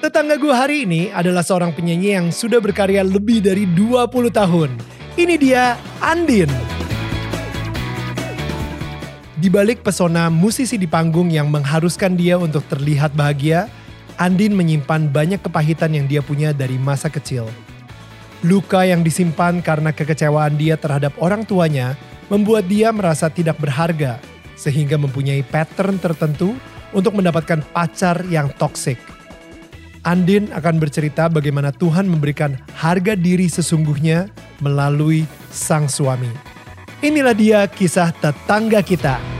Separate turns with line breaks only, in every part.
Tetangga gue hari ini adalah seorang penyanyi yang sudah berkarya lebih dari 20 tahun. Ini dia Andin. Di balik pesona musisi di panggung yang mengharuskan dia untuk terlihat bahagia, Andin menyimpan banyak kepahitan yang dia punya dari masa kecil. Luka yang disimpan karena kekecewaan dia terhadap orang tuanya membuat dia merasa tidak berharga, sehingga mempunyai pattern tertentu untuk mendapatkan pacar yang toksik. Andin akan bercerita bagaimana Tuhan memberikan harga diri sesungguhnya melalui sang suami. Inilah dia kisah tetangga kita.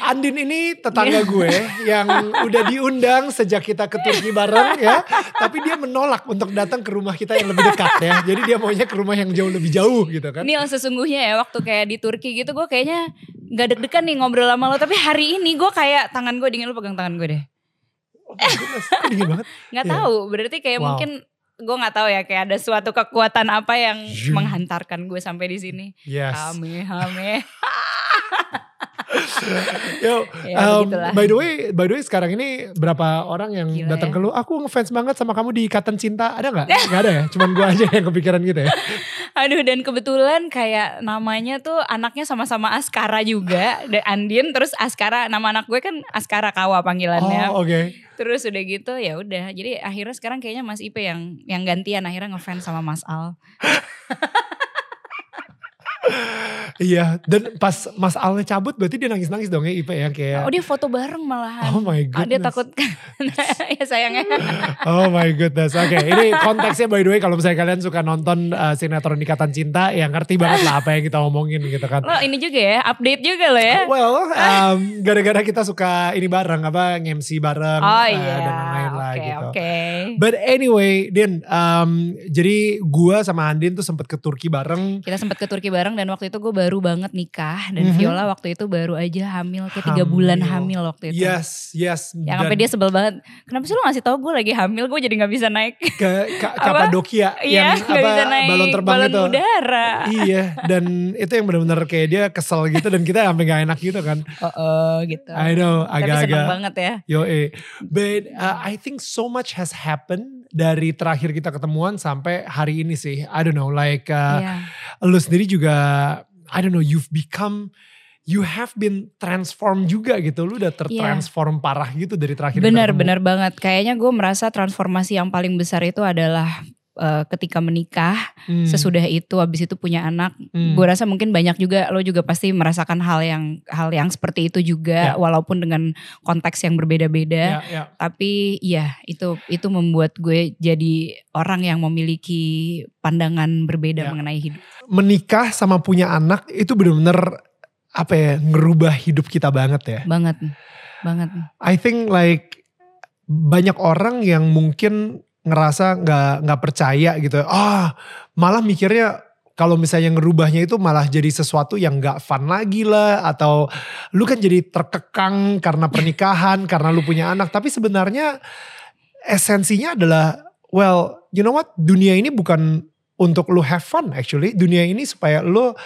Andin ini tetangga gue yang udah diundang sejak kita ke Turki bareng ya. Tapi dia menolak untuk datang ke rumah kita yang lebih dekat ya. Jadi dia maunya ke rumah yang jauh lebih jauh gitu kan.
Nil sesungguhnya ya waktu kayak di Turki gitu gue kayaknya nggak deg-degan nih ngobrol sama lo. Tapi hari ini gue kayak tangan gue dingin lo pegang tangan gue deh.
Oh goodness, dingin banget.
Nggak
Iya.
tahu berarti kayak
Wow.
mungkin gue nggak tahu ya kayak ada suatu kekuatan apa yang menghantarkan gue sampai di sini.
Yes.
Hame hame.
Yo,
Ya,
um,
begitulah.
by the way, by the way sekarang ini berapa orang yang
Gila
datang
ya.
ke lu? Aku ngefans banget sama kamu di Ikatan Cinta. Ada nggak? Nggak ada ya. Cuman gue aja yang kepikiran gitu ya.
Aduh dan kebetulan kayak namanya tuh anaknya sama-sama Askara juga. Dan Andin terus Askara nama anak gue kan Askara Kawa panggilannya.
Oh oke.
Terus udah gitu ya udah. Jadi akhirnya sekarang kayaknya Mas Ipe yang yang gantian akhirnya ngefans sama Mas Al.
Iya. Dan pas Mas Alnya cabut berarti dia nangis-nangis dong ya Ipe ya kayak.
Oh dia foto bareng malahan.
Oh my
Ah, dia
goodness.
takut ya sayangnya.
Oh my goodness. Oke, ini konteksnya by the way kalau misalnya kalian suka nonton uh, sinetron Ikatan Cinta, ya ngerti banget lah apa yang kita omongin gitu kan.
Lo ini juga ya, update juga lo ya.
Well, um, gara-gara kita suka ini bareng apa nge-MC bareng
Oh
uh,
iya.
dan lain-lain lah
Oke
gitu.
oke.
But anyway, Din, um, jadi gua sama Andin tuh sempet ke Turki bareng.
Kita sempat ke Turki bareng dan waktu itu gue baru banget nikah dan
Mhm.
Viola waktu itu baru aja hamil kayak tiga bulan
Hamil.
waktu itu.
Yes, yes.
Yang sampai dia sebel banget. Kenapa sih lo ngasih tahu gue lagi hamil? Gue jadi nggak bisa naik.
ke Ka-
Apa?
Kapadokia
Iya,
yang
nggak
apa
bisa naik
balon terbang
balon
itu.
udara.
iya, dan itu yang benar-benar kayak dia kesel gitu dan kita sampai gak enak gitu kan.
Oh, oh gitu.
I know,
Tapi seneng
agak-agak.
banget ya.
Yo eh, but uh, I think so much has happened dari terakhir kita ketemuan sampai hari ini sih. I don't know, like uh,
Iya.
lu sendiri juga, I don't know, you've become, you have been transformed juga gitu. Lu udah tertransform parah gitu dari terakhir. ketemu.
benar banget. Kayaknya gue merasa transformasi yang paling besar itu adalah eh, ketika menikah,
Hmm,
sesudah itu, habis itu punya anak.
hmm.
Gue rasa mungkin banyak juga lo juga pasti merasakan hal yang hal yang seperti itu juga,
Ya.
walaupun dengan konteks yang berbeda-beda.
Ya, ya.
Tapi ya itu itu membuat gue jadi orang yang memiliki pandangan berbeda
Ya.
mengenai hidup.
Menikah sama punya anak itu bener-bener apa ya, ngerubah hidup kita banget ya.
Banget, banget.
I think like banyak orang yang mungkin ngerasa nggak nggak percaya gitu. Ah, malah mikirnya kalau misalnya ngerubahnya itu malah jadi sesuatu yang nggak fun lagi lah. Atau lu kan jadi terkekang karena pernikahan karena lu punya anak. Tapi sebenarnya esensinya adalah well you know what? Dunia ini bukan untuk lu have fun actually dunia ini supaya lu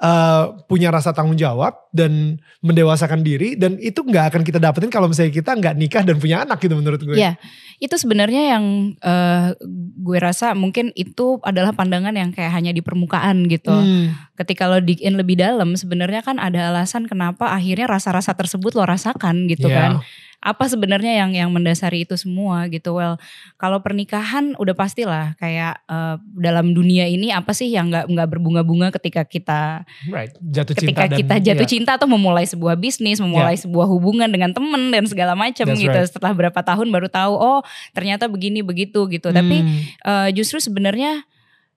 uh, punya rasa tanggung jawab dan mendewasakan diri dan itu nggak akan kita dapetin kalau misalnya kita nggak nikah dan punya anak gitu menurut gue.
Iya. Itu sebenarnya yang eh, gue rasa mungkin itu adalah pandangan yang kayak hanya di permukaan gitu.
Hmm,
Ketika lo dig in lebih dalam sebenarnya kan ada alasan kenapa akhirnya rasa-rasa tersebut lo rasakan gitu
Iya.
kan. Apa sebenarnya yang yang mendasari itu semua gitu. Well, kalau pernikahan udah pastilah kayak eh, dalam dunia ini apa sih yang nggak nggak berbunga-bunga ketika kita
right. Jatuh
ketika
cinta dan
kita jatuh
iya.
cinta atau memulai sebuah bisnis, memulai sebuah hubungan dengan temen dan segala macam gitu.
right.
Setelah berapa tahun baru tahu oh ternyata begini begitu gitu. Tapi
Hmm,
eh, justru sebenarnya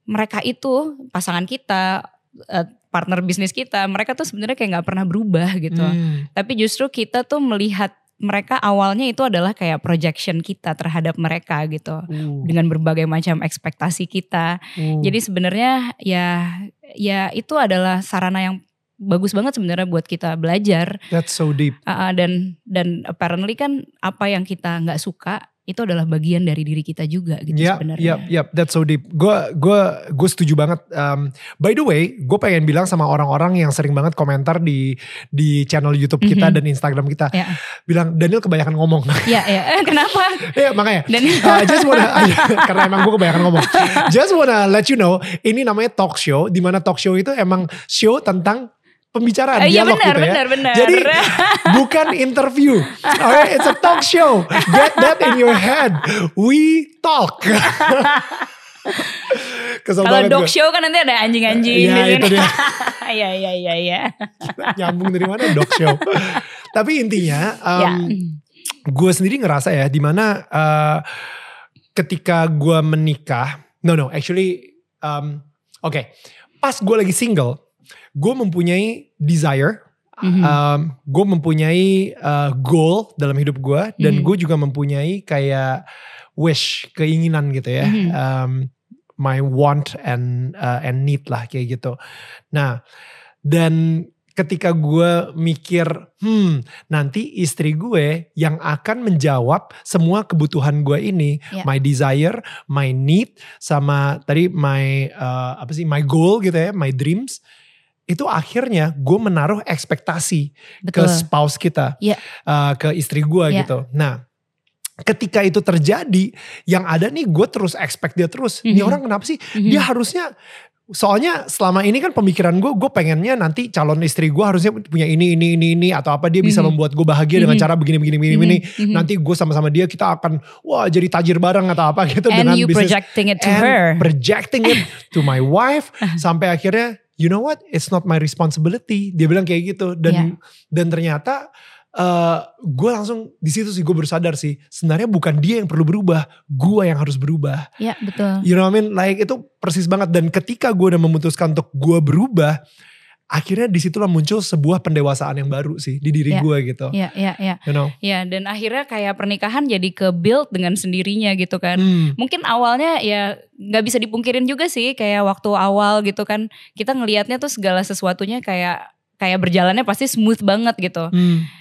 mereka itu pasangan kita, eh, partner bisnis kita, mereka tuh sebenarnya kayak nggak pernah berubah gitu.
hmm,
Tapi justru kita tuh melihat mereka awalnya itu adalah kayak projection kita terhadap mereka gitu
Uh,
dengan berbagai macam ekspektasi kita.
uh.
Jadi sebenarnya ya ya itu adalah sarana yang bagus banget sebenarnya buat kita belajar
that's so deep.
Uh, dan dan apparently kan apa yang kita nggak suka itu adalah bagian dari diri kita juga gitu
Ya,
sebenarnya.
yep, yep, that's so deep. Gue gua, gue setuju banget. Um, by the way, gue pengen bilang sama orang-orang yang sering banget komentar di di channel YouTube kita
Mhm.
dan Instagram kita,
Ya.
bilang Daniel kebanyakan ngomong.
Ya, ya. Eh, kenapa?
ya makanya.
Dan
Uh, just wanna, karena emang gue kebanyakan ngomong. Just wanna let you know, ini namanya talk show. Di mana talk show itu emang show tentang pembicaraan,
Eh, Iya
dialog
benar,
gitu ya.
benar, benar.
Jadi bukan interview. Alright, it's a talk show. Get that in your head. We talk. Kesel
Kalau dog
gue.
show kan nanti ada anjing-anjing
Iya,
di sini.
itu dia.
Iya, iya, iya, iya.
Nyambung dari mana dog show. Tapi intinya um,
Ya.
gue sendiri ngerasa ya di mana uh, ketika gue menikah, no no actually, um, oke, pas gue lagi single, gue mempunyai desire,
Mhm.
um, gue mempunyai uh, goal dalam hidup gue, dan
Mhm.
gue juga mempunyai kayak wish, keinginan gitu ya,
Mhm.
um, my want and uh, and need lah kayak gitu. Nah, dan ketika gue mikir, hmm, nanti istri gue yang akan menjawab semua kebutuhan gue ini,
Ya.
my desire, my need, sama tadi my uh, apa sih, my goal gitu ya, my dreams. Itu akhirnya gue menaruh ekspektasi ke
Betul.
spouse kita,
Ya.
uh, ke istri gue
Ya.
gitu. Nah, ketika itu terjadi, yang ada nih gue terus expect dia terus. Ini
Mhm.
orang kenapa sih?
Mhm.
Dia harusnya soalnya selama ini kan pemikiran gue, gue pengennya nanti calon istri gue harusnya punya ini, ini, ini, ini atau apa dia bisa
Mhm.
membuat gue bahagia dengan
Mhm.
cara begini, begini, begini, begini.
Mhm, mhm.
Nanti gue sama-sama dia kita akan wah jadi tajir bareng atau apa gitu
And
dengan
you
bisnis
projecting it to
and
her.
projecting it to my wife sampai akhirnya you know what? It's not my responsibility. Dia bilang kayak gitu. Dan
Yeah.
dan ternyata eh gue langsung di situ sih gue bersadar sih sebenarnya bukan dia yang perlu berubah gue yang harus berubah.
Ya, betul.
you know what I mean? Like itu persis banget. Dan ketika gue udah memutuskan untuk gue berubah akhirnya di situlah muncul sebuah pendewasaan yang baru sih di diri
Yeah.
gue gitu
Ya, ya, ya.
you know
Ya, dan akhirnya kayak pernikahan jadi ke build dengan sendirinya gitu kan.
Hmm,
Mungkin awalnya ya nggak bisa dipungkirin juga sih kayak waktu awal gitu kan kita ngelihatnya tuh segala sesuatunya kayak kayak berjalannya pasti smooth banget gitu.
hmm.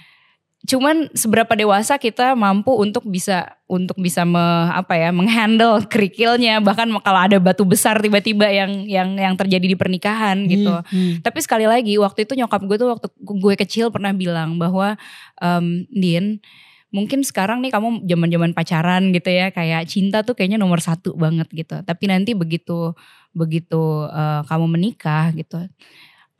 Cuman seberapa dewasa kita mampu untuk bisa untuk bisa me, apa ya menghandle kerikilnya bahkan kalau ada batu besar tiba-tiba yang yang yang terjadi di pernikahan gitu.
Hmm, hmm.
Tapi sekali lagi waktu itu nyokap gue tuh waktu gue kecil pernah bilang bahwa em, Din mungkin sekarang nih kamu zaman-zaman pacaran gitu ya kayak cinta tuh kayaknya nomor satu banget gitu. Tapi nanti begitu begitu eh, kamu menikah gitu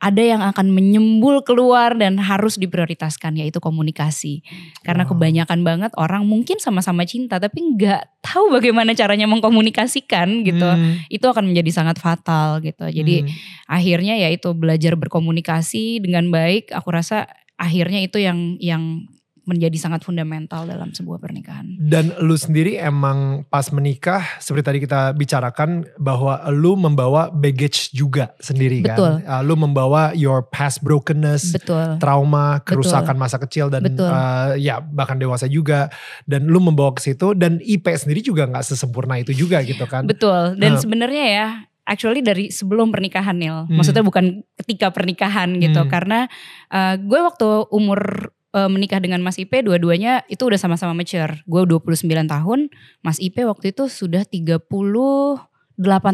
ada yang akan menyembul keluar dan harus diprioritaskan yaitu komunikasi. Karena
Wow.
kebanyakan banget orang mungkin sama-sama cinta tapi nggak tahu bagaimana caranya mengkomunikasikan gitu.
Hmm,
Itu akan menjadi sangat fatal gitu. Jadi
hmm.
akhirnya ya itu belajar berkomunikasi dengan baik aku rasa akhirnya itu yang yang menjadi sangat fundamental dalam sebuah pernikahan
Dan lu sendiri emang pas menikah seperti tadi kita bicarakan bahwa lu membawa baggage juga sendiri
Betul.
kan. Uh, lu membawa your past brokenness,
betul
trauma, kerusakan masa kecil dan
Betul.
uh, ya bahkan dewasa juga. Dan lu membawa ke situ dan IP sendiri juga nggak sesempurna itu juga gitu kan.
betul dan
Nah.
sebenarnya ya actually dari sebelum pernikahan Nil
Hmm.
maksudnya bukan ketika pernikahan gitu
Hmm.
karena uh, gue waktu umur uh, menikah dengan Mas Ipe dua-duanya itu udah sama-sama mature gue 29 tahun Mas Ipe waktu itu sudah 38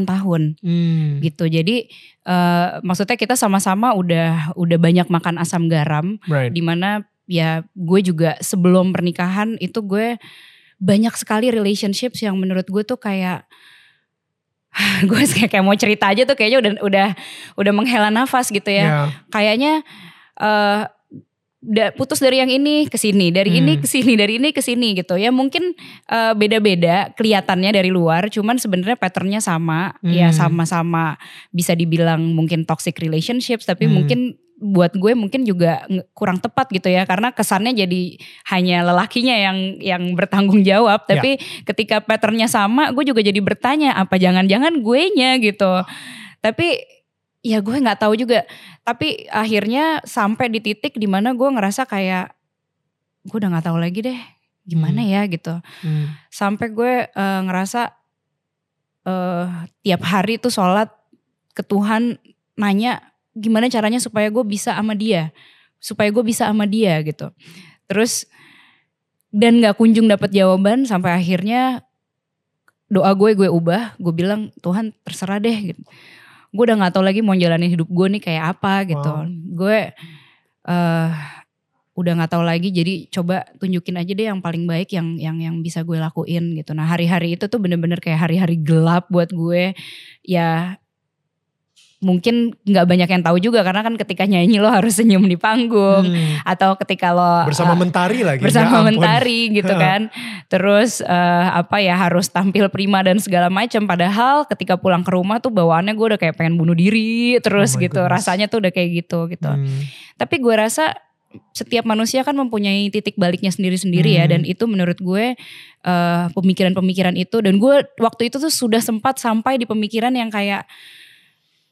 tahun
Hmm.
gitu. Jadi eh, maksudnya kita sama-sama udah udah banyak makan asam garam
Right.
di mana ya gue juga sebelum pernikahan itu gue banyak sekali relationships yang menurut gue tuh kayak gue kayak mau cerita aja tuh kayaknya udah udah udah menghela nafas gitu ya.
Ya.
Kayaknya eh da- putus dari yang ini ke sini, dari ini
Hmm.
ke sini, dari ini ke sini gitu. Ya mungkin eh, beda-beda kelihatannya dari luar, cuman sebenarnya patternnya sama. Ya
Hmm.
sama-sama bisa dibilang mungkin toxic relationships, tapi
Hmm.
mungkin buat gue mungkin juga kurang tepat gitu ya karena kesannya jadi hanya lelakinya yang yang bertanggung jawab
Ya.
tapi ketika patternnya sama gue juga jadi bertanya apa jangan-jangan gue nya gitu tapi ya gue nggak tahu juga. Tapi akhirnya sampai di titik di mana gue ngerasa kayak gue udah nggak tahu lagi deh gimana
Hmm.
ya gitu.
Hmm.
sampai gue eh, ngerasa eh tiap hari tuh sholat ke Tuhan nanya gimana caranya supaya gue bisa sama dia supaya gue bisa sama dia gitu. Terus dan nggak kunjung dapat jawaban sampai akhirnya doa gue gue ubah. Gue bilang Tuhan terserah deh gitu gue udah nggak tahu lagi mau jalanin hidup gue nih kayak apa gitu.
Wow.
gue eh udah nggak tahu lagi jadi coba tunjukin aja deh yang paling baik yang yang yang bisa gue lakuin gitu. Nah hari-hari itu tuh bener-bener kayak hari-hari gelap buat gue. Ya mungkin nggak banyak yang tahu juga karena kan ketika nyanyi lo harus senyum di panggung
Hmm.
atau ketika lo
Bersama
uh,
mentari lagi.
bersama
ya
mentari gitu kan terus eh, apa ya harus tampil prima dan segala macam padahal ketika pulang ke rumah tuh bawaannya gue udah kayak pengen bunuh diri terus
Oh
gitu
goodness.
rasanya tuh udah kayak gitu gitu
Hmm.
tapi gue rasa setiap manusia kan mempunyai titik baliknya sendiri-sendiri ya
Hmm.
dan itu menurut gue eh, pemikiran-pemikiran itu dan gue waktu itu tuh sudah sempat sampai di pemikiran yang kayak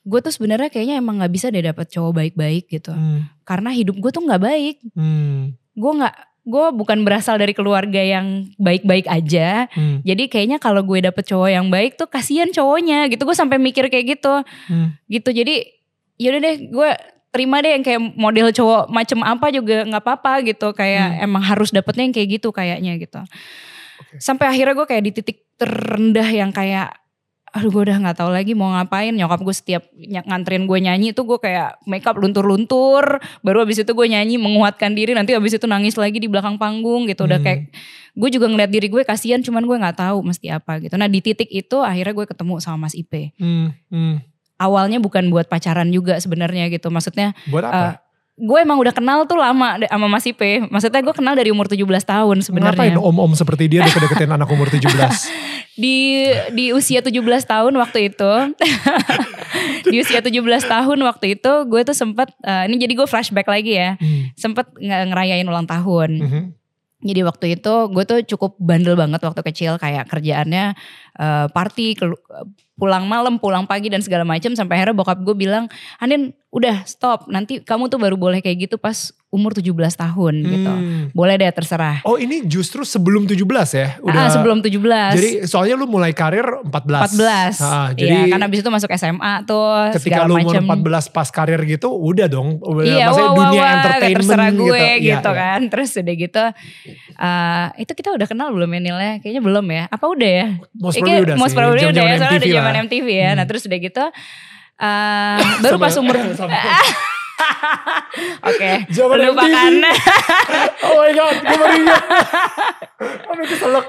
gue tuh sebenarnya kayaknya emang nggak bisa deh dapet cowok baik-baik gitu
Hmm.
karena hidup gue tuh nggak baik
Hmm.
gue nggak gue bukan berasal dari keluarga yang baik-baik aja
Hmm.
jadi kayaknya kalau gue dapet cowok yang baik tuh kasihan cowoknya gitu gue sampai mikir kayak gitu
Hmm.
gitu jadi yaudah deh gue terima deh yang kayak model cowok macem apa juga nggak apa-apa gitu kayak emang harus dapetnya yang kayak gitu kayaknya gitu
Oke.
sampai akhirnya gue kayak di titik terendah yang kayak aduh gue udah nggak tahu lagi mau ngapain nyokap gue setiap nganterin gue nyanyi tuh gue kayak makeup luntur-luntur baru abis itu gue nyanyi menguatkan diri nanti abis itu nangis lagi di belakang panggung gitu udah
Hmm.
kayak gue juga ngeliat diri gue kasihan cuman gue nggak tahu mesti apa gitu nah di titik itu akhirnya gue ketemu sama Mas Ipe
Hmm. Hmm.
awalnya bukan buat pacaran juga sebenarnya gitu. Maksudnya
Buat apa?
Eh, gue emang udah kenal tuh lama sama Mas Ipe. Maksudnya gue kenal dari umur 17 tahun
Ngapain
sebenarnya.
om-om seperti dia deket-deketin anak umur 17?
Di di usia 17 tahun waktu itu. di usia 17 tahun waktu itu gue tuh sempet eh, ini jadi gue flashback lagi ya.
Hmm.
Sempet nge- ngerayain ulang tahun.
Mhm.
Jadi waktu itu gue tuh cukup bandel banget waktu kecil kayak kerjaannya eh, party pulang malam, pulang pagi dan segala macam sampai akhirnya bokap gue bilang, "Andin, udah stop. Nanti kamu tuh baru boleh kayak gitu pas umur 17 tahun gitu.
Hmm.
Boleh deh terserah."
Oh ini justru sebelum 17 ya?
Ah, sebelum 17.
Jadi soalnya lu mulai karir 14.
14.
Ah,
Iya,
jadi
karena abis itu masuk SMA tuh
ketika lu umur
macam.
14 pas karir gitu udah dong. Udah,
Iya,
maksudnya
wah,
dunia
wah,
entertainment
terserah gue
gitu.
gitu,
Iya, iya.
kan. Terus udah gitu, eh, itu kita udah kenal belum ya Nil ya? Kayaknya belum ya. Apa udah ya?
Most
Kayaknya
probably udah
most
sih.
probably udah ya, soalnya udah
MTV
zaman. MTV ya. Nah
Hmm.
terus udah gitu, eh, baru pas umur, oke,
Zaman
lupakan.
oh my god, gue baru ingat. Keselak.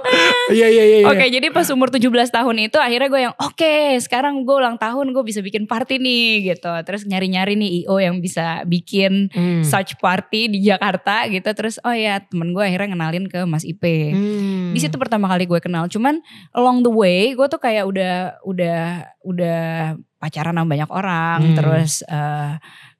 Iya, iya, iya. iya.
Oke, jadi pas umur 17 tahun itu akhirnya gue yang oke, sekarang gue ulang tahun gue bisa bikin party nih gitu. Terus nyari-nyari nih IO yang bisa bikin
Hmm.
such party di Jakarta gitu. Terus oh ya temen gue akhirnya ngenalin ke Mas Ipe.
Hmm.
Di situ pertama kali gue kenal. Cuman along the way gue tuh kayak udah udah udah pacaran sama banyak orang,
Hmm.
terus eh,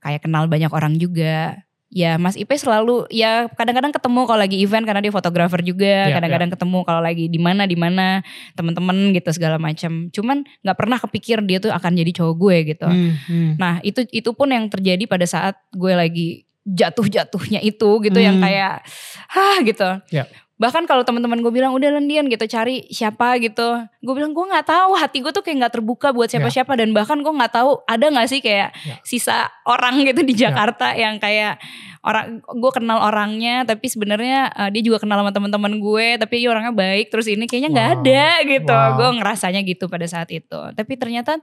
kayak kenal banyak orang juga. Ya Mas Ipe selalu ya kadang-kadang ketemu kalau lagi event karena dia fotografer juga,
Ya,
kadang-kadang ketemu kalau lagi di mana di mana temen-temen gitu segala macam. Cuman nggak pernah kepikir dia tuh akan jadi cowok gue gitu.
Hmm, hmm.
Nah itu itu pun yang terjadi pada saat gue lagi jatuh-jatuhnya itu gitu yang
Hmm.
kayak hah gitu.
Ya.
Bahkan kalau teman-teman gue bilang udah lendian gitu cari siapa gitu, gue bilang gue nggak tahu. Hati gue tuh kayak nggak terbuka buat siapa-siapa. Dan bahkan gue nggak tahu ada nggak sih kayak
Ya.
sisa orang gitu di Jakarta yang kayak orang gue kenal orangnya tapi sebenarnya eh, dia juga kenal sama teman-teman gue tapi dia orangnya baik terus ini kayaknya nggak
Wow.
ada gitu.
Wow.
gue ngerasanya gitu pada saat itu. Tapi ternyata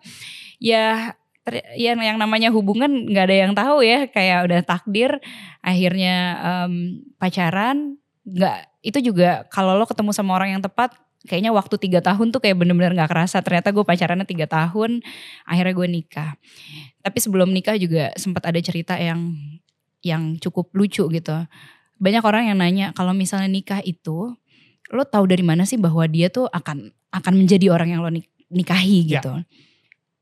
ya ter- yang namanya hubungan nggak ada yang tahu ya kayak udah takdir akhirnya em, pacaran nggak itu juga kalau lo ketemu sama orang yang tepat kayaknya waktu tiga tahun tuh kayak bener-bener nggak kerasa. Ternyata gue pacarannya tiga tahun akhirnya gue nikah. Tapi sebelum nikah juga sempat ada cerita yang yang cukup lucu gitu. Banyak orang yang nanya kalau misalnya nikah itu lo tahu dari mana sih bahwa dia tuh akan akan menjadi orang yang lo nik- nikahi
Ya.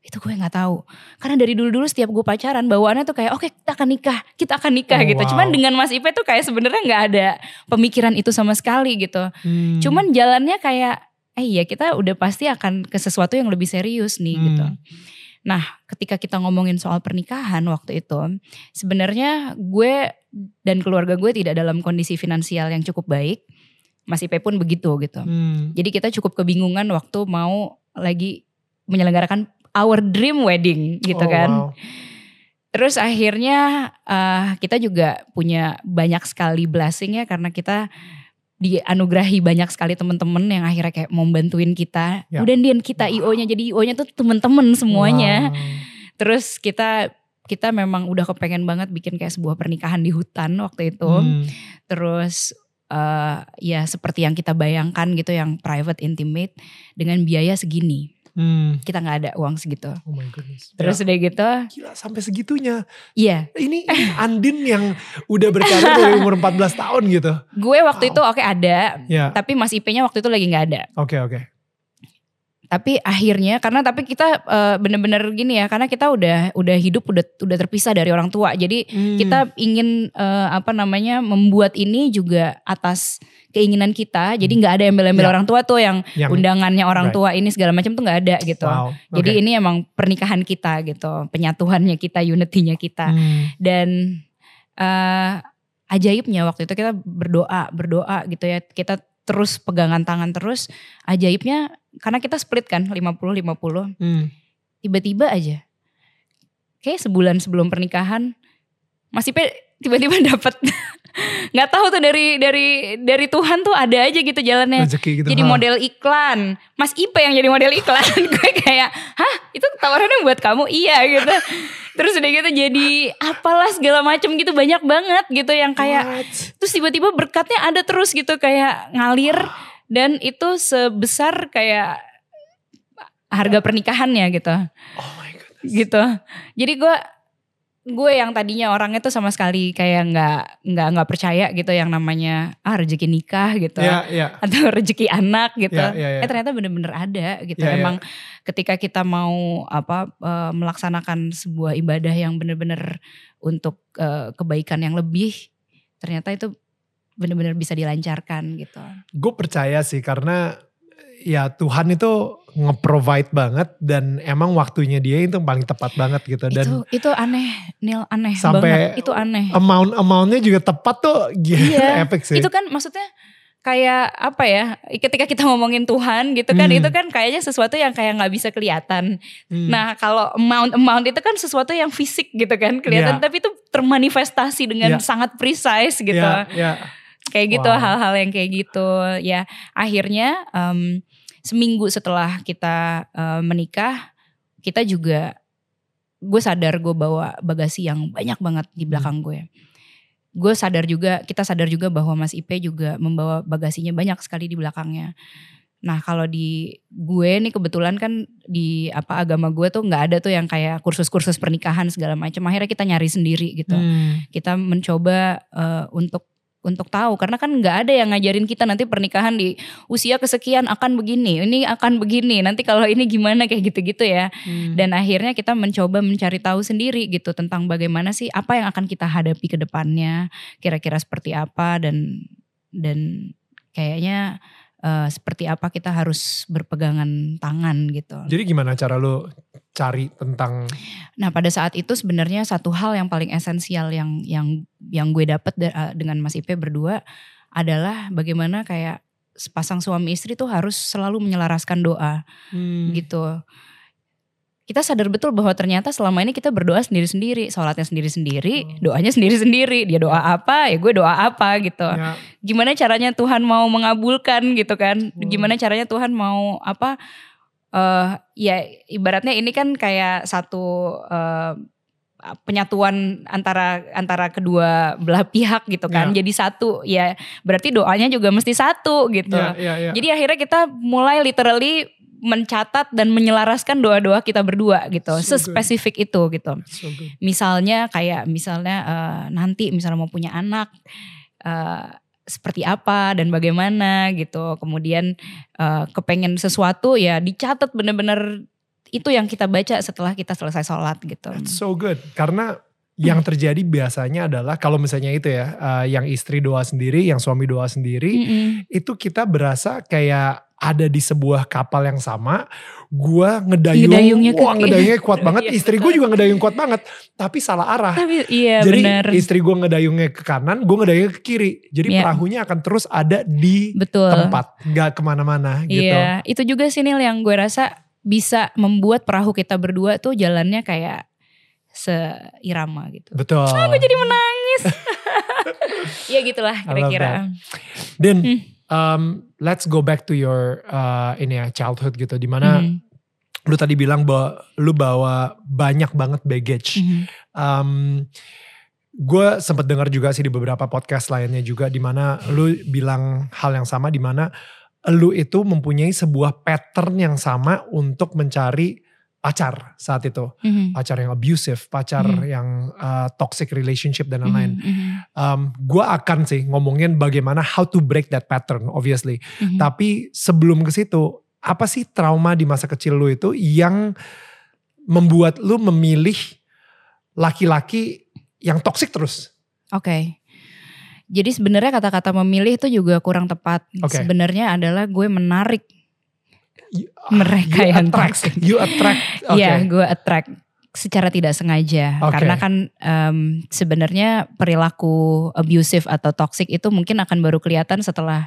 Gitu itu gue nggak tahu karena dari dulu dulu setiap gue pacaran bawaannya tuh kayak oke kita akan nikah kita akan nikah
Oh,
gitu
wow.
cuman dengan Mas Ipe tuh kayak sebenarnya nggak ada pemikiran itu sama sekali gitu
Hmm.
cuman jalannya kayak eh iya kita udah pasti akan ke sesuatu yang lebih serius nih
Hmm.
gitu Nah, ketika kita ngomongin soal pernikahan waktu itu, sebenarnya gue dan keluarga gue tidak dalam kondisi finansial yang cukup baik. Mas Ipe pun begitu gitu.
Hmm.
Jadi kita cukup kebingungan waktu mau lagi menyelenggarakan our dream wedding gitu
Oh,
kan.
wow.
Terus akhirnya eh, kita juga punya banyak sekali blessing ya karena kita dianugerahi banyak sekali teman-teman yang akhirnya kayak mau bantuin kita.
Ya.
Udah Dian kita IO-nya jadi IO-nya tuh temen-temen semuanya.
Wow.
Terus kita kita memang udah kepengen banget bikin kayak sebuah pernikahan di hutan waktu itu.
Hmm.
Terus eh ya seperti yang kita bayangkan gitu yang private intimate dengan biaya segini.
Hmm.
Kita nggak ada uang segitu.
Oh my goodness.
Terus
Ya,
udah gitu,
gila sampai segitunya.
iya.
Ini ini Andin yang udah berkarir dari umur 14 tahun gitu.
Gue waktu
Wow.
itu oke ada,
Ya,
tapi Mas IP-nya waktu itu lagi nggak ada.
oke oke.
Tapi akhirnya karena tapi kita eh, bener-bener gini ya, karena kita udah udah hidup udah udah terpisah dari orang tua. Jadi
Hmm.
kita ingin eh, apa namanya membuat ini juga atas keinginan kita. Jadi nggak ada embel-embel
Ya.
orang tua tuh yang,
yang
undangannya orang
Right.
tua ini segala macam tuh nggak ada gitu.
wow.
Jadi
oke.
ini emang pernikahan kita gitu, penyatuannya kita, unity-nya kita.
Hmm.
Dan eh ajaibnya waktu itu kita berdoa, berdoa gitu ya. Kita terus pegangan tangan terus. Ajaibnya karena kita split kan 50-50.
Hmm.
Tiba-tiba aja. Kayak sebulan sebelum pernikahan Mas Ipe tiba-tiba dapat nggak tahu tuh dari dari dari Tuhan tuh ada aja gitu jalannya.
Rezeki gitu.
Jadi
ha.
model iklan. Mas Ipe yang jadi model iklan. gue kayak, hah itu tawarannya buat kamu? Iya gitu. Terus udah gitu jadi apalah segala macam gitu banyak banget gitu yang kayak
What?
terus tiba-tiba berkatnya ada terus gitu kayak ngalir dan itu sebesar kayak harga pernikahannya gitu
Oh my goodness.
gitu jadi gue gue yang tadinya orangnya tuh sama sekali kayak nggak nggak nggak percaya gitu yang namanya ah rezeki nikah gitu
Ya, ya.
atau rezeki anak gitu
Ya, ya, ya.
eh ternyata bener-bener ada gitu
Ya, ya.
emang ketika kita mau apa eh, melaksanakan sebuah ibadah yang bener-bener untuk eh, kebaikan yang lebih ternyata itu bener-bener bisa dilancarkan gitu
Gue percaya sih karena ya Tuhan itu nge-provide banget dan emang waktunya dia itu paling tepat banget gitu dan
itu itu aneh Nil aneh
Sampai
banget itu aneh
amount-amountnya juga tepat tuh gila
Iya,
epic sih.
itu kan maksudnya kayak apa ya ketika kita ngomongin Tuhan gitu kan
Hmm.
itu kan kayaknya sesuatu yang kayak nggak bisa kelihatan
Hmm.
nah kalau amount amount itu kan sesuatu yang fisik gitu kan kelihatan
Iya.
tapi itu termanifestasi dengan
Iya.
sangat precise gitu
Ya, ya.
kayak gitu
Wow.
hal-hal yang kayak gitu ya akhirnya em, seminggu setelah kita eh, menikah kita juga gue sadar gue bawa bagasi yang banyak banget di belakang gue. Gue sadar juga kita sadar juga bahwa Mas Ipe juga membawa bagasinya banyak sekali di belakangnya. Nah kalau di gue nih kebetulan kan di apa agama gue tuh nggak ada tuh yang kayak kursus-kursus pernikahan segala macam. Akhirnya kita nyari sendiri gitu.
Hmm.
kita mencoba eh, untuk untuk tahu karena kan nggak ada yang ngajarin kita nanti pernikahan di usia kesekian akan begini ini akan begini nanti kalau ini gimana kayak gitu-gitu ya
Hmm.
dan akhirnya kita mencoba mencari tahu sendiri gitu tentang bagaimana sih apa yang akan kita hadapi ke depannya kira-kira seperti apa dan dan kayaknya eh, seperti apa kita harus berpegangan tangan gitu
Jadi gimana cara lu cari tentang
Nah pada saat itu sebenarnya satu hal yang paling esensial yang yang yang gue dapet da- eh, dengan Mas Ipe berdua adalah bagaimana kayak sepasang suami istri tuh harus selalu menyelaraskan doa
hmm,
gitu. Kita sadar betul bahwa ternyata selama ini kita berdoa sendiri-sendiri, sholatnya sendiri-sendiri, doanya sendiri-sendiri. Dia doa apa, ya gue doa apa gitu.
ya,
Gimana caranya Tuhan mau mengabulkan gitu kan?
Hmm.
Gimana caranya Tuhan mau apa? eh ya ibaratnya ini kan kayak satu eh, penyatuan antara antara kedua belah pihak gitu kan.
Ya.
Jadi satu ya berarti doanya juga mesti satu gitu.
ya, ya, ya.
Jadi akhirnya kita mulai literally mencatat dan menyelaraskan doa-doa kita berdua gitu,
So good.
sespesifik itu gitu
So good.
misalnya kayak misalnya eh, nanti misalnya mau punya anak eh, seperti apa dan bagaimana gitu kemudian eh, kepengen sesuatu ya dicatat bener-bener itu yang kita baca setelah kita selesai sholat gitu
That's so good. Karena yang terjadi biasanya adalah kalau misalnya itu ya, uh, yang istri doa sendiri, yang suami doa sendiri,
Mm-mm.
itu kita berasa kayak ada di sebuah kapal yang sama, gua ngedayung,
Ngedayungnya
wah ngedayungnya kuat banget,
Iya,
istri gue juga ngedayung kuat banget, tapi salah arah.
Tapi iya
Jadi
benar.
istri gue ngedayungnya ke kanan, gue ngedayungnya ke kiri. Jadi
Iya.
perahunya akan terus ada di
Betul.
tempat, gak ke mana-mana gitu.
Iya, itu juga sih Nil yang gue rasa bisa membuat perahu kita berdua tuh jalannya kayak seirama gitu.
Betul.
Aku jadi menangis. ya gitulah kira-kira.
Dan
Hmm.
um, let's go back to your uh, ini ya childhood gitu, di mana
Mhm,
lu tadi bilang bahwa lu bawa banyak banget baggage.
mhm.
Um, gue sempat dengar juga sih di beberapa podcast lainnya juga di mana lu bilang hal yang sama di mana lu itu mempunyai sebuah pattern yang sama untuk mencari pacar saat itu
Mhm.
pacar yang abusive pacar
Mhm.
yang uh, toxic relationship dan lain-lain
Mhm, mhm,
um, gue akan sih ngomongin bagaimana how to break that pattern obviously
mhm.
tapi sebelum ke situ apa sih trauma di masa kecil lu itu yang membuat lu memilih laki-laki yang toksik terus
Oke. Jadi sebenarnya kata-kata memilih itu juga kurang tepat.
Oke.
Sebenarnya adalah gue menarik
You-
mereka
you
yang
attract,
toxic.
you attract
Iya, gue attract secara tidak sengaja.
Oke.
Karena kan em, sebenarnya perilaku abusive atau toxic itu mungkin akan baru kelihatan setelah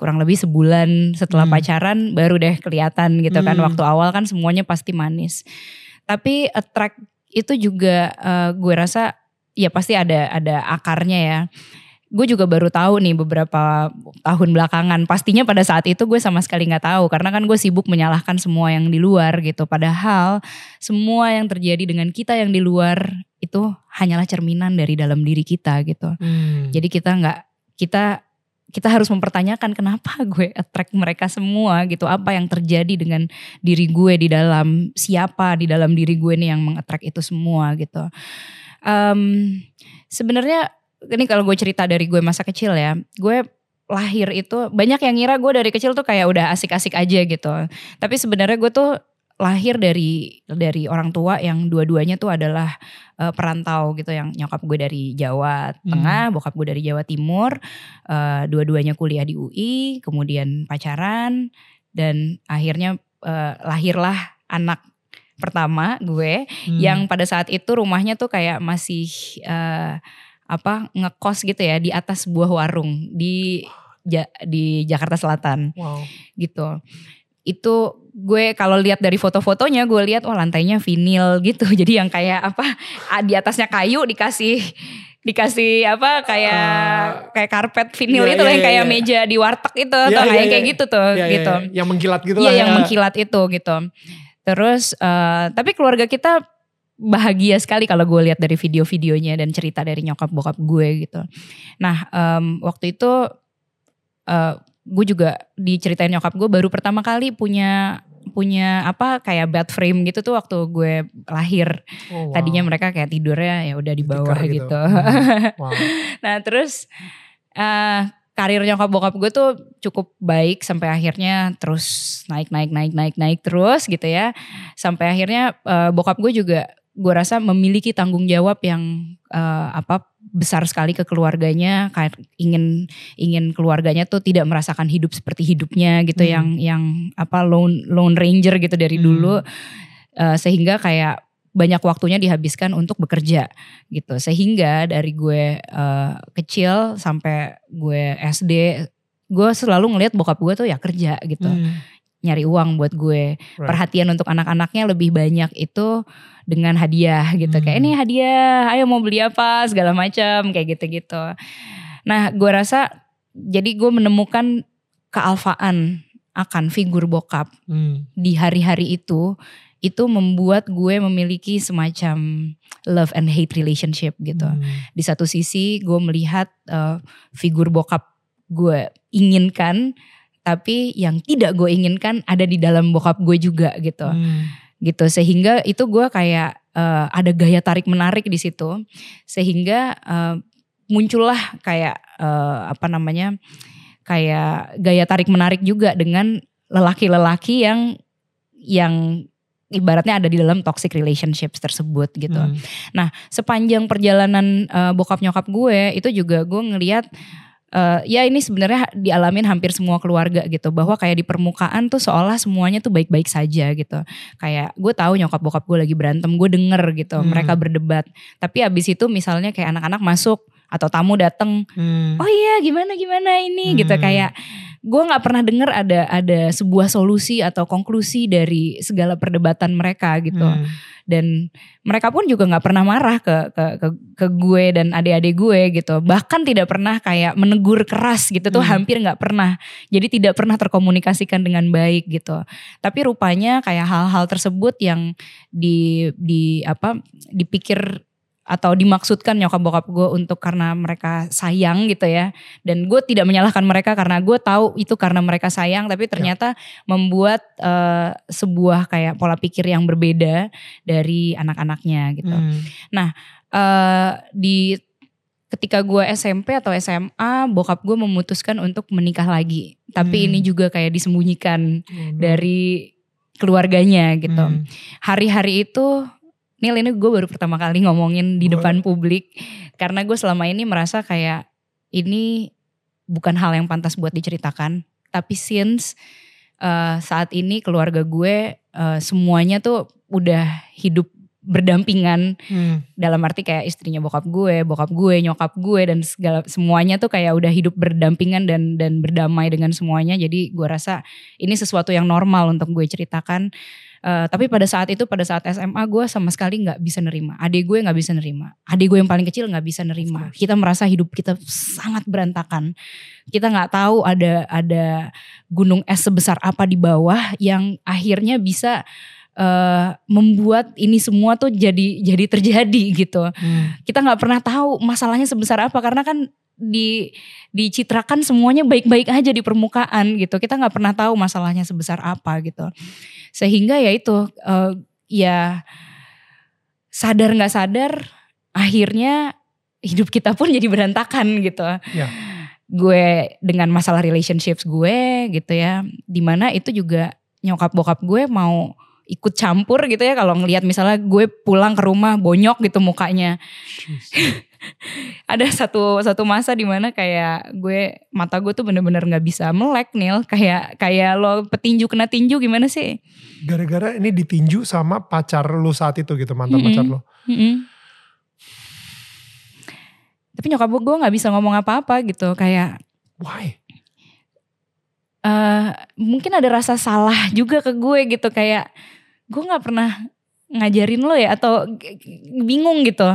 kurang lebih sebulan setelah
Hmm.
pacaran baru deh kelihatan gitu kan.
Hmm.
Waktu awal kan semuanya pasti manis. Tapi attract itu juga eh, gue rasa ya pasti ada ada akarnya ya. Gue juga baru tahu nih beberapa tahun belakangan. Pastinya pada saat itu gue sama sekali nggak tahu karena kan gue sibuk menyalahkan semua yang di luar gitu. Padahal semua yang terjadi dengan kita yang di luar itu hanyalah cerminan dari dalam diri kita gitu.
Hmm.
Jadi kita nggak kita kita harus mempertanyakan kenapa gue attract mereka semua gitu. Apa yang terjadi dengan diri gue di dalam siapa di dalam diri gue nih yang mengattract itu semua gitu. Em, Sebenarnya ini kalau gue cerita dari gue masa kecil ya, gue lahir itu banyak yang ngira gue dari kecil tuh kayak udah asik-asik aja gitu. Tapi sebenarnya gue tuh lahir dari dari orang tua yang dua-duanya tuh adalah eh, perantau gitu yang nyokap gue dari Jawa Tengah, bokap gue dari Jawa Timur, eh, dua-duanya kuliah di UI, kemudian pacaran dan akhirnya eh, lahirlah anak pertama gue
Hmm.
yang pada saat itu rumahnya tuh kayak masih eh, apa ngekos gitu ya di atas sebuah warung di Ja- di Jakarta Selatan
wow.
gitu. Itu gue kalau lihat dari foto-fotonya gue lihat wah lantainya vinil gitu. Jadi yang kayak apa di atasnya kayu dikasih dikasih apa kayak kayak karpet vinil
iya,
itu
iya,
yang kayak
iya.
meja di warteg itu
Iya,
atau
iya,
kayak
iya.
kayak gitu tuh
Ya, ya,
gitu.
ya. yang mengkilat gitu
Iya
lah
yang
ya.
mengkilat itu gitu. Terus eh, tapi keluarga kita bahagia sekali kalau gue lihat dari video-videonya dan cerita dari nyokap bokap gue gitu. Nah em, waktu itu eh, gue juga diceritain nyokap gue baru pertama kali punya punya apa kayak bed frame gitu tuh waktu gue lahir.
Oh, wow.
Tadinya mereka kayak tidurnya ya udah di bawah
Tikar
gitu.
Hmm. Wow.
Nah terus eh karir nyokap bokap gue tuh cukup baik sampai akhirnya terus naik naik naik naik naik terus gitu ya. Sampai akhirnya eh, bokap gue juga gue rasa memiliki tanggung jawab yang eh, apa besar sekali ke keluarganya kayak ingin ingin keluarganya tuh tidak merasakan hidup seperti hidupnya gitu
Hmm.
yang yang apa lone lone ranger gitu dari
Hmm.
dulu Eh, sehingga kayak banyak waktunya dihabiskan untuk bekerja gitu sehingga dari gue eh, kecil sampai gue SD gue selalu ngelihat bokap gue tuh ya kerja gitu
Hmm.
Nyari uang buat gue
Right.
perhatian untuk anak-anaknya lebih banyak itu dengan hadiah gitu kayak
Hmm.
ini hadiah ayo mau beli apa segala macam kayak gitu-gitu nah gue rasa jadi gue menemukan kealfaan akan figur bokap
Hmm.
di hari-hari itu itu membuat gue memiliki semacam love and hate relationship gitu.
Hmm.
Di satu sisi gue melihat eh, figur bokap gue inginkan, tapi yang tidak gue inginkan ada di dalam bokap gue juga gitu.
Hmm.
Gitu sehingga itu gue kayak eh, ada gaya tarik menarik di situ, sehingga eh, muncullah kayak eh, apa namanya kayak gaya tarik menarik juga dengan lelaki-lelaki yang yang ibaratnya ada di dalam toxic relationships tersebut gitu.
Hmm.
Nah, sepanjang perjalanan uh, bokap nyokap gue itu juga gue ngelihat uh, ya ini sebenarnya dialamin hampir semua keluarga gitu bahwa kayak di permukaan tuh seolah semuanya tuh baik-baik saja gitu. Kayak gue tahu nyokap bokap gue lagi berantem, gue denger gitu
Hmm.
mereka berdebat. Tapi abis itu misalnya kayak anak-anak masuk atau tamu dateng,
Hmm.
oh iya gimana gimana ini gitu
Hmm.
kayak gue nggak pernah denger ada ada sebuah solusi atau konklusi dari segala perdebatan mereka gitu
Hmm.
dan mereka pun juga nggak pernah marah ke ke ke, ke gue dan adik-adik gue gitu bahkan tidak pernah kayak menegur keras gitu tuh
Hmm.
hampir nggak pernah jadi tidak pernah terkomunikasikan dengan baik gitu tapi rupanya kayak hal-hal tersebut yang di di apa dipikir atau dimaksudkan nyokap bokap gue untuk karena mereka sayang gitu ya dan gue tidak menyalahkan mereka karena gue tahu itu karena mereka sayang tapi ternyata membuat eh, sebuah kayak pola pikir yang berbeda dari anak-anaknya gitu
Hmm.
eh di ketika gue SMP atau SMA bokap gue memutuskan untuk menikah lagi tapi
Hmm.
ini juga kayak disembunyikan
no.
dari keluarganya gitu
Hmm.
hari-hari itu Nil ini gue baru pertama kali ngomongin di
Boleh.
depan publik karena gue selama ini merasa kayak ini bukan hal yang pantas buat diceritakan tapi since eh, saat ini keluarga gue eh, semuanya tuh udah hidup berdampingan
Hmm.
dalam arti kayak istrinya bokap gue, bokap gue, nyokap gue dan segala semuanya tuh kayak udah hidup berdampingan dan dan berdamai dengan semuanya. Jadi gue rasa ini sesuatu yang normal untuk gue ceritakan. Eh, tapi pada saat itu, pada saat SMA gue sama sekali nggak bisa nerima. Adik gue nggak bisa nerima. Adik gue yang paling kecil nggak bisa nerima. Kita merasa hidup kita sangat berantakan. Kita nggak tahu ada ada gunung es sebesar apa di bawah yang akhirnya bisa eh, membuat ini semua tuh jadi jadi terjadi gitu
Hmm.
kita nggak pernah tahu masalahnya sebesar apa karena kan di dicitrakan semuanya baik-baik aja di permukaan gitu kita nggak pernah tahu masalahnya sebesar apa gitu sehingga ya itu eh, ya sadar nggak sadar akhirnya hidup kita pun jadi berantakan gitu.
Ya.
gue dengan masalah relationships gue gitu ya di mana itu juga nyokap bokap gue mau ikut campur gitu ya kalau ngelihat misalnya gue pulang ke rumah bonyok gitu mukanya ada satu satu masa di mana kayak gue mata gue tuh bener-bener nggak bisa melek nil kayak kayak lo petinju kena tinju gimana sih
Gara-gara ini ditinju sama pacar lu saat itu gitu mantan
Mm-mm.
pacar lu.
Mm-mm. tapi nyokap gue nggak bisa ngomong apa-apa gitu kayak
Why?
eh mungkin ada rasa salah juga ke gue gitu kayak gue nggak pernah ngajarin lo ya atau bingung gitu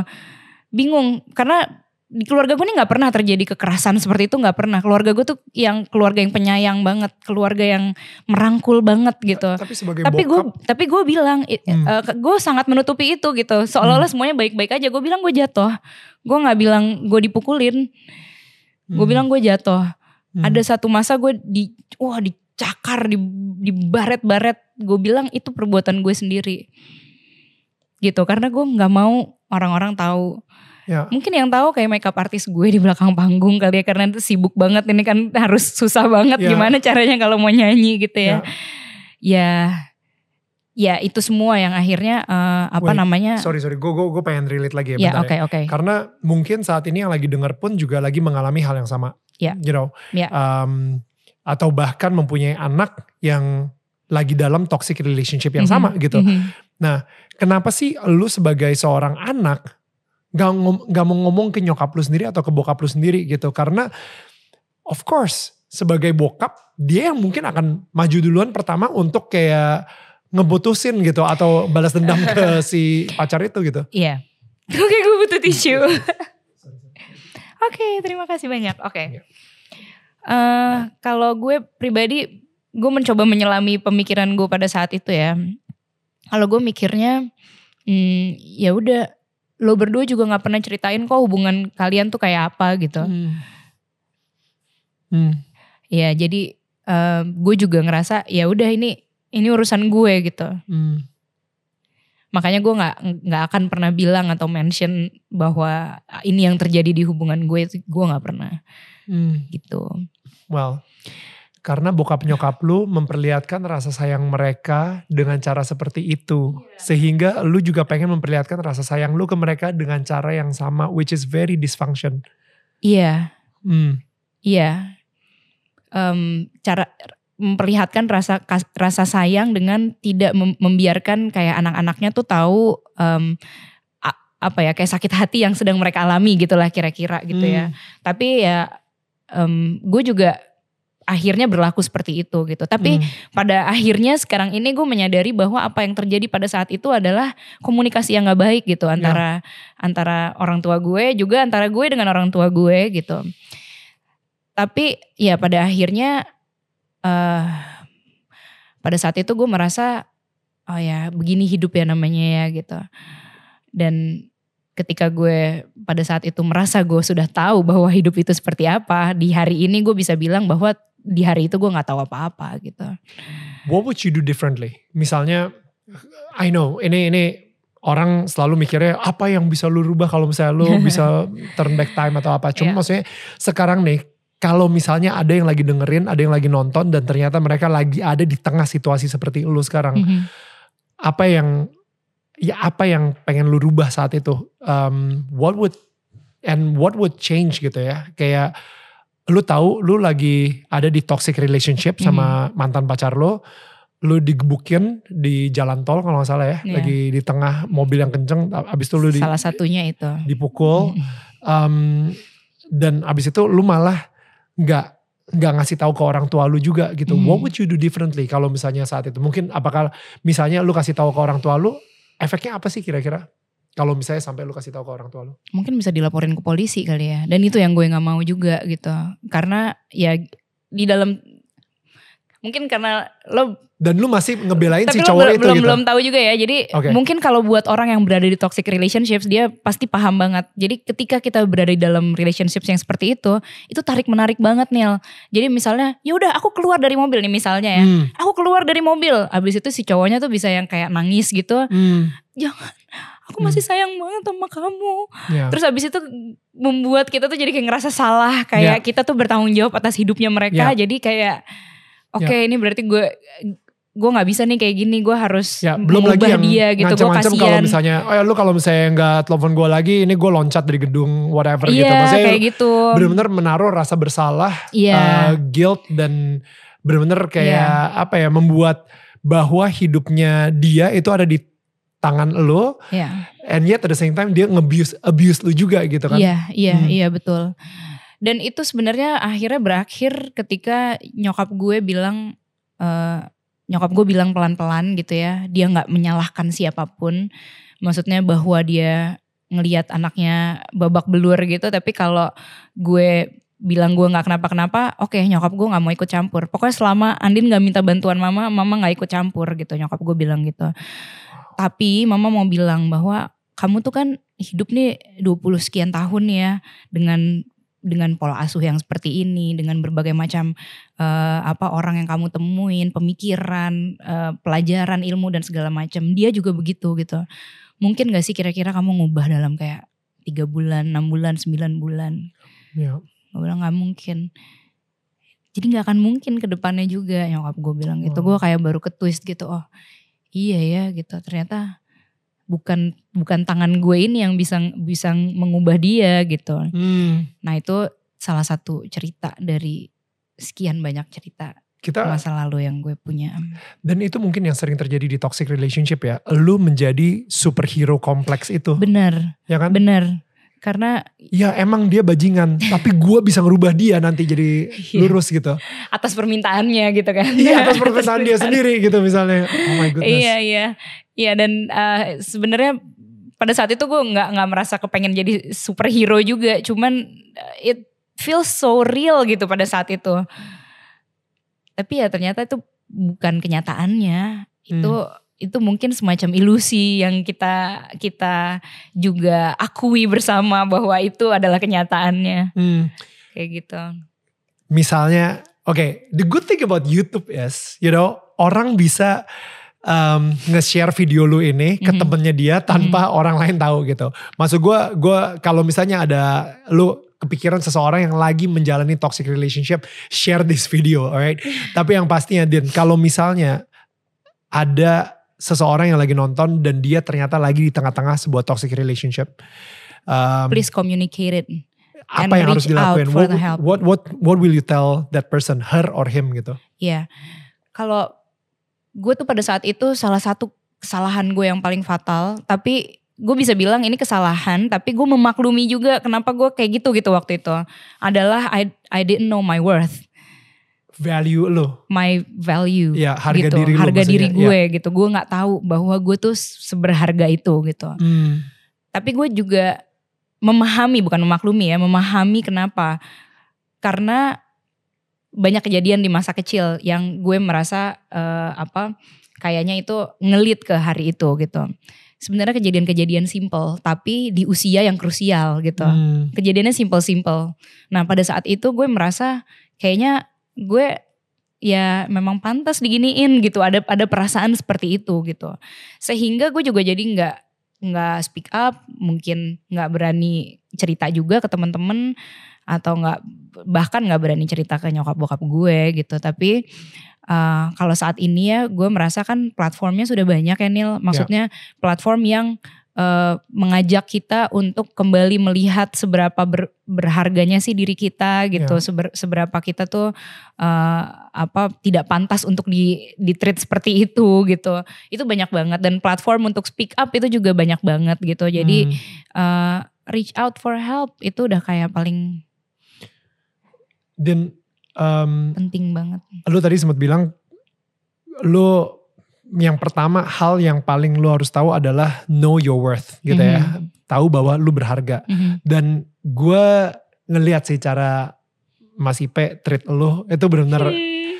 bingung karena di keluarga gue nih nggak pernah terjadi kekerasan seperti itu nggak pernah. Keluarga gue tuh yang keluarga yang penyayang banget keluarga yang merangkul banget gitu.
Tapi sebagai
tapi gue tapi gue bilang
Hmm.
eh, ke- gue sangat menutupi itu gitu. Seolah-olah semuanya baik-baik aja. Gue bilang gue jatuh. Gue nggak bilang gue dipukulin. Gue
Hmm.
bilang gue jatuh.
Hmm.
ada satu masa gue di wah dicakar di di baret-baret gue bilang itu perbuatan gue sendiri. Gitu karena gue nggak mau orang-orang tahu
Ya.
mungkin yang tahu kayak makeup artis gue di belakang panggung kali ya karena itu sibuk banget ini kan harus susah banget
Ya.
gimana caranya kalau mau nyanyi gitu
Ya.
ya ya ya itu semua yang akhirnya eh, apa
Wait,
namanya
Sorry sorry, gue gue gue pengen relate lagi ya.
ya
bentar
oke oke
Karena mungkin saat ini yang lagi denger pun juga lagi mengalami hal yang sama.
Ya.
You know.
Ya.
Um, atau bahkan mempunyai anak yang lagi dalam toxic relationship yang sama
Mhm,
gitu.
mhm.
Kenapa sih lu sebagai seorang anak gak, ngom- gak mau ngomong ke nyokap lu sendiri atau ke bokap lu sendiri gitu? Karena of course sebagai bokap dia yang mungkin akan maju duluan pertama untuk kayak ngebutusin gitu atau balas dendam ke si pacar itu gitu.
Iya. Oke, gue butuh tisu. Oke, terima kasih banyak. Oke.
Iya.
Eh, kalau gue pribadi, gue mencoba menyelami pemikiran gue pada saat itu ya. Kalau gue mikirnya, hmm, ya udah, lo berdua juga nggak pernah ceritain kok hubungan kalian tuh kayak apa gitu.
Hmm.
Ya, jadi eh, gue juga ngerasa ya udah ini ini urusan gue gitu.
Hmm.
makanya gue nggak nggak akan pernah bilang atau mention bahwa ini yang terjadi di hubungan gue itu gue nggak pernah
Hmm.
gitu
Well, Karena bokap nyokap lu memperlihatkan rasa sayang mereka dengan cara seperti itu. Sehingga lu juga pengen memperlihatkan rasa sayang lu ke mereka dengan cara yang sama, which is very dysfunction.
Iya,
Hmm.
iya. Em, cara memperlihatkan rasa rasa sayang dengan tidak mem- membiarkan kayak anak-anaknya tuh tahu a- apa ya kayak sakit hati yang sedang mereka alami gitulah kira-kira gitu ya.
Hmm.
Tapi ya gue juga akhirnya berlaku seperti itu gitu. Tapi
Hmm.
pada akhirnya sekarang ini gue menyadari bahwa apa yang terjadi pada saat itu adalah komunikasi yang nggak baik gitu antara antara orang tua gue juga antara gue dengan orang tua gue gitu. Tapi ya pada akhirnya eh pada saat itu gue merasa oh ya begini hidup ya namanya ya gitu. Dan ketika gue pada saat itu merasa gue sudah tahu bahwa hidup itu seperti apa, di hari ini gue bisa bilang bahwa di hari itu gue nggak tahu apa-apa gitu.
What would you do differently? Misalnya, I know ini ini orang selalu mikirnya apa yang bisa lu rubah kalau misalnya lu bisa turn back time atau apa. Cuma
Iya.
maksudnya sekarang nih, kalau misalnya ada yang lagi dengerin, ada yang lagi nonton dan ternyata mereka lagi ada di tengah situasi seperti lu sekarang,
Mhm.
apa yang ya apa yang pengen lu rubah saat itu? Um, what would and what would change gitu ya? Kayak lu tahu lu lagi ada di toxic relationship sama mantan pacar lu, lu digebukin di jalan tol kalau nggak salah ya,
Iya.
lagi di tengah mobil yang kenceng, abis itu lu di,
Salah satunya itu.
dipukul,
Mhm.
um, dan abis itu lu malah nggak nggak ngasih tahu ke orang tua lu juga gitu.
Hmm.
What would you do differently kalau misalnya saat itu? Mungkin apakah misalnya lu kasih tahu ke orang tua lu, efeknya apa sih kira-kira? Kalau misalnya sampai lu kasih tahu ke orang tua lu.
Mungkin bisa dilaporin ke polisi kali ya. Dan itu yang gue nggak mau juga gitu. Karena ya di dalam mungkin karena lo
Dan lu masih ngebelain
tapi
si cowok
belum
itu
belum,
gitu.
belum tahu juga ya. Jadi
Oke.
mungkin kalau buat orang yang berada di toxic relationships dia pasti paham banget. Jadi ketika kita berada di dalam relationships yang seperti itu, itu tarik menarik banget Nil. Jadi misalnya, ya udah aku keluar dari mobil nih misalnya ya.
Hmm,
Aku keluar dari mobil. Abis itu si cowoknya tuh bisa yang kayak nangis gitu.
hmm,
Jangan, aku masih sayang banget sama kamu.
ya.
Terus abis itu membuat kita tuh jadi kayak ngerasa salah. Kayak kita tuh bertanggung jawab atas hidupnya mereka.
Ya.
Jadi kayak oke ini berarti gue gue nggak bisa nih kayak gini. Gue harus
Ya, belum lagi yang
dia gitu. Gue
ngancam-ngancam kalau
kasihan.
misalnya, oh ya lu kalau misalnya nggak telepon gue lagi, ini gue loncat dari gedung whatever gitu.
Iya
Maksudnya
kayak gitu.
bener-bener menaruh rasa bersalah,
Iya.
uh, guilt dan bener-bener kayak
Iya.
apa ya membuat bahwa hidupnya dia itu ada di tangan lo,
Iya.
and yet at the same time dia nge-abuse abuse lu juga gitu kan?
Iya, iya,
Hmm.
iya betul. Dan itu sebenarnya akhirnya berakhir ketika nyokap gue bilang, eh, nyokap gue bilang pelan-pelan gitu ya, dia nggak menyalahkan siapa pun. Maksudnya bahwa dia ngelihat anaknya babak belur gitu, tapi kalau gue bilang gue nggak kenapa-kenapa, oke nyokap gue nggak mau ikut campur. Pokoknya selama Andin nggak minta bantuan mama, mama nggak ikut campur gitu. Nyokap gue bilang gitu. Tapi mama mau bilang bahwa kamu tuh kan hidup nih 20 sekian tahun ya dengan dengan pola asuh yang seperti ini, dengan berbagai macam eh, apa orang yang kamu temuin, pemikiran, eh, pelajaran, ilmu dan segala macam. Dia juga begitu gitu. Mungkin gak sih kira-kira kamu ngubah dalam kayak tiga bulan, enam bulan, sembilan bulan?
Iya.
Gue bilang gak mungkin. Jadi gak akan mungkin ke depannya juga nyokap gue bilang gitu.
Wow.
Gue kayak baru ke twist gitu. Oh iya ya gitu. Ternyata bukan bukan tangan gue ini yang bisa bisa mengubah dia gitu.
Hmm,
Nah itu salah satu cerita dari sekian banyak cerita
kita
masa lalu yang gue punya.
dan itu mungkin yang sering terjadi di toxic relationship ya. Lu menjadi superhero kompleks itu,
Bener,
ya kan?
bener. Karena
Ya emang dia bajingan, tapi gue bisa ngerubah dia nanti jadi
Iya.
lurus gitu.
atas permintaannya gitu kan.
Iya atas perkataan dia sendiri gitu misalnya. Oh my goodness.
Iya iya iya dan eh, sebenarnya pada saat itu gue nggak nggak merasa kepengen jadi superhero juga, cuman eh, it feels so real gitu pada saat itu. Tapi ya ternyata itu bukan kenyataannya. Itu itu mungkin semacam ilusi yang kita kita juga akui bersama bahwa itu adalah kenyataannya
Hmm,
kayak gitu.
misalnya, oke, the good thing about YouTube is, you know, orang bisa um, nge-share video lu ini ke
Mhm.
temennya dia tanpa orang lain tahu gitu. Maksud gue, gue kalau misalnya ada lu kepikiran seseorang yang lagi menjalani toxic relationship, share this video, alright? Tapi yang pastinya Din, kalau misalnya ada seseorang yang lagi nonton dan dia ternyata lagi di tengah-tengah sebuah toxic relationship, um,
Please communicate it.
apa yang harus dilakuin? What, what what what will you tell that person, her or him gitu?
Iya. Kalau gue tuh pada saat itu salah satu kesalahan gue yang paling fatal, tapi gue bisa bilang ini kesalahan, tapi gue memaklumi juga kenapa gue kayak gitu gitu waktu itu. Adalah I I didn't know my worth,
Value lo,
my value.
ya harga
gitu,
diri lo
harga
maksudnya.
diri
Ya.
gue gitu. Gue nggak tahu bahwa gue tuh seberharga itu gitu.
Hmm.
Tapi gue juga memahami bukan memaklumi ya, memahami kenapa. Karena banyak kejadian di masa kecil yang gue merasa eh, apa kayaknya itu ngelit ke hari itu gitu. Sebenarnya kejadian-kejadian simple tapi di usia yang krusial gitu.
Hmm.
Kejadiannya simple-simple. Nah, pada saat itu gue merasa kayaknya gue ya memang pantas diginiin gitu. Ada ada perasaan seperti itu gitu. Sehingga gue juga jadi nggak nggak speak up, mungkin nggak berani cerita juga ke teman-teman atau nggak bahkan nggak berani cerita ke nyokap bokap gue gitu. Tapi uh, kalau saat ini ya gue merasa kan platformnya sudah banyak ya Nil. Maksudnya platform yang uh, mengajak kita untuk kembali melihat seberapa ber- berharganya sih diri kita gitu.
Ya.
Seber- seberapa kita tuh uh, apa tidak pantas untuk di di treat seperti itu gitu. Itu banyak banget dan platform untuk speak up itu juga banyak banget gitu. Jadi
Hmm.
uh, reach out for help itu udah kayak paling
dan um,
penting banget.
lu tadi sempat bilang lu yang pertama hal yang paling lu harus tahu adalah know your worth gitu ya.
Mhm.
Tahu bahwa lu berharga.
Mhm.
Dan gue ngelihat sih cara Mas Ipe treat lu itu benar-benar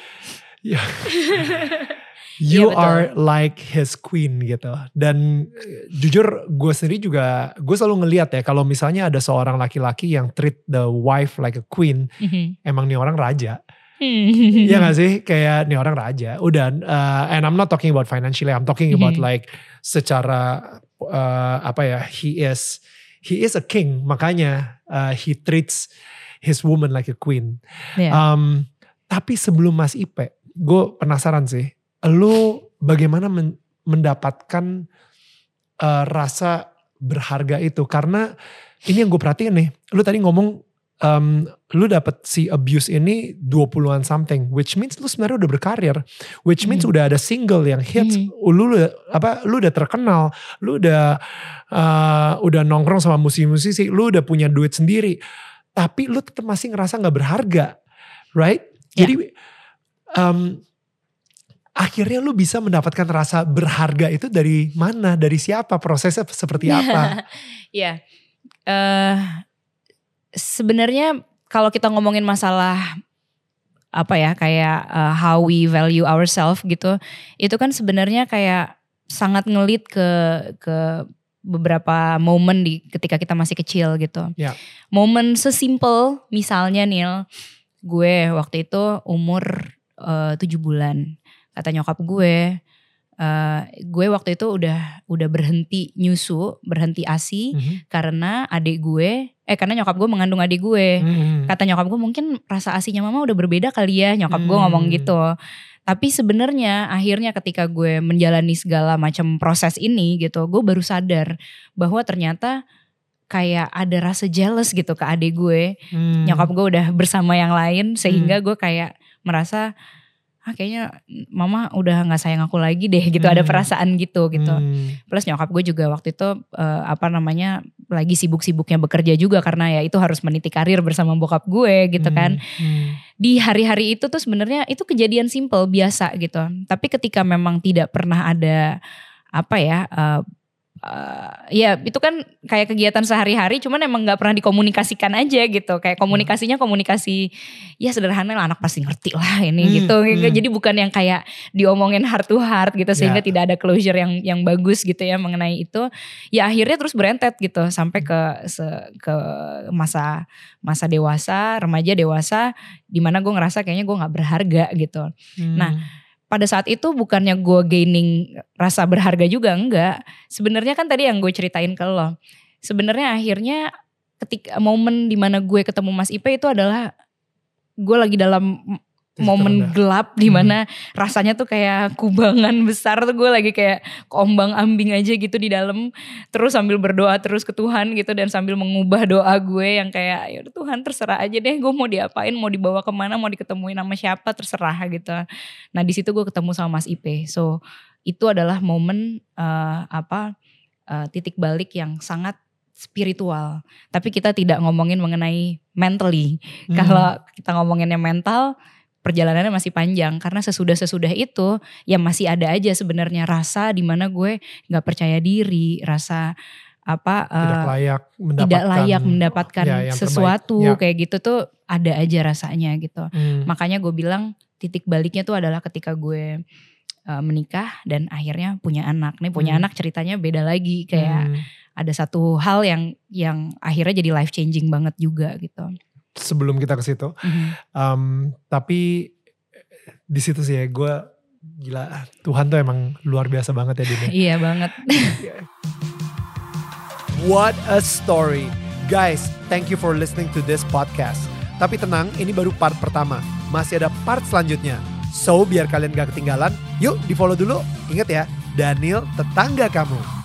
ya, you
Iya, betul.
are like his queen gitu. Dan eh, jujur gue sendiri juga gue selalu ngelihat ya kalau misalnya ada seorang laki-laki yang treat the wife like a queen,
Mhm.
emang nih orang raja. Iya gak sih? Kayak nih orang raja. Udah, uh, and I'm not talking about financially, I'm talking about
Mhm.
like secara uh, apa ya? He is he is a king, makanya uh, he treats his woman like a queen.
Iya.
Um, tapi sebelum Mas Ipe, gue penasaran sih, lu bagaimana men- mendapatkan uh, rasa berharga itu? Karena ini yang gue perhatiin nih, lu tadi ngomong um, lu dapet si abuse ini 20-an something, which means lu sebenarnya udah berkarir, which means
Hmm.
udah ada single yang hits,
Hmm.
lu udah apa, lu udah terkenal, lu udah uh, udah nongkrong sama musisi-musisi, lu udah punya duit sendiri, tapi lu tetap masih ngerasa nggak berharga, right?
Ya.
Jadi um, akhirnya lu bisa mendapatkan rasa berharga itu dari mana, dari siapa, prosesnya seperti apa?
Iya. Eh sebenarnya kalau kita ngomongin masalah apa ya kayak eh, how we value ourselves gitu, itu kan sebenarnya kayak sangat ngelit ke ke beberapa momen di ketika kita masih kecil gitu.
Ya.
Momen sesimpel misalnya Nil, gue waktu itu umur eh, tujuh bulan. Kata nyokap gue, eh, gue waktu itu udah udah berhenti nyusu, berhenti asi
Mhm.
karena adik gue, eh karena nyokap gue mengandung adik gue.
Mhm.
Kata nyokap gue mungkin rasa asinya mama udah berbeda kali ya, nyokap gue ngomong
Hmm.
gitu. Tapi sebenarnya akhirnya ketika gue menjalani segala macam proses ini gitu, gue baru sadar bahwa ternyata kayak ada rasa jealous gitu ke adik gue.
Hmm.
Nyokap gue udah bersama yang lain sehingga gue kayak merasa ah kayaknya mama udah nggak sayang aku lagi deh gitu ada
Hmm.
perasaan gitu gitu
Hmm.
plus nyokap gue juga waktu itu eh, apa namanya lagi sibuk-sibuknya bekerja juga karena ya itu harus meniti karir bersama bokap gue gitu kan
Hmm.
di hari-hari itu tuh sebenarnya itu kejadian simple biasa gitu tapi ketika memang tidak pernah ada apa ya eh, eh, ya itu kan kayak kegiatan sehari-hari cuman emang nggak pernah dikomunikasikan aja gitu. Kayak komunikasinya komunikasi ya sederhana lah anak pasti ngerti lah ini
Hmm,
gitu.
Hmm.
jadi bukan yang kayak diomongin heart to heart gitu sehingga
Ya.
tidak ada closure yang yang bagus gitu ya mengenai itu. Ya akhirnya terus berentet gitu sampai ke se- ke masa masa dewasa remaja dewasa di mana gue ngerasa kayaknya gue nggak berharga gitu. Nah, pada saat itu bukannya gue gaining rasa berharga juga enggak. Sebenarnya kan tadi yang gue ceritain ke lo. Sebenarnya akhirnya ketika momen di mana gue ketemu Mas Ipe itu adalah gue lagi dalam
Titik
momen
terendah.
gelap di mana rasanya tuh kayak kubangan besar tuh gue lagi kayak kombang ambing aja gitu di dalam. Terus sambil berdoa terus ke Tuhan gitu dan sambil mengubah doa gue yang kayak ya Tuhan terserah aja deh gue mau diapain mau dibawa ke mana mau diketemuin sama siapa terserah gitu. Nah di situ gue ketemu sama Mas Ipe so itu adalah momen eh, apa eh, titik balik yang sangat spiritual. Tapi kita tidak ngomongin mengenai mentally.
Hmm.
kalau kita ngomonginnya mental, perjalanannya masih panjang karena sesudah-sesudah itu ya masih ada aja sebenarnya rasa di mana gue nggak percaya diri, rasa apa
tidak
eh,
layak mendapatkan
tidak layak mendapatkan
ya,
sesuatu
terbaik. Ya.
kayak gitu tuh ada aja rasanya gitu.
Hmm.
Makanya gue bilang titik baliknya tuh adalah ketika gue eh, menikah dan akhirnya punya anak. Nih punya
Hmm.
anak ceritanya beda lagi kayak
Hmm.
ada satu hal yang yang akhirnya jadi life changing banget juga gitu.
Sebelum kita ke situ
Mhm.
Um, tapi di situ sih ya gue gila Tuhan tuh emang luar biasa banget ya Din. ya.
Iya banget.
What a story. Guys, thank you for listening to this podcast. Tapi tenang, ini baru part pertama. Masih ada part selanjutnya. So, biar kalian gak ketinggalan, yuk di follow dulu. Ingat ya, Daniel tetangga kamu.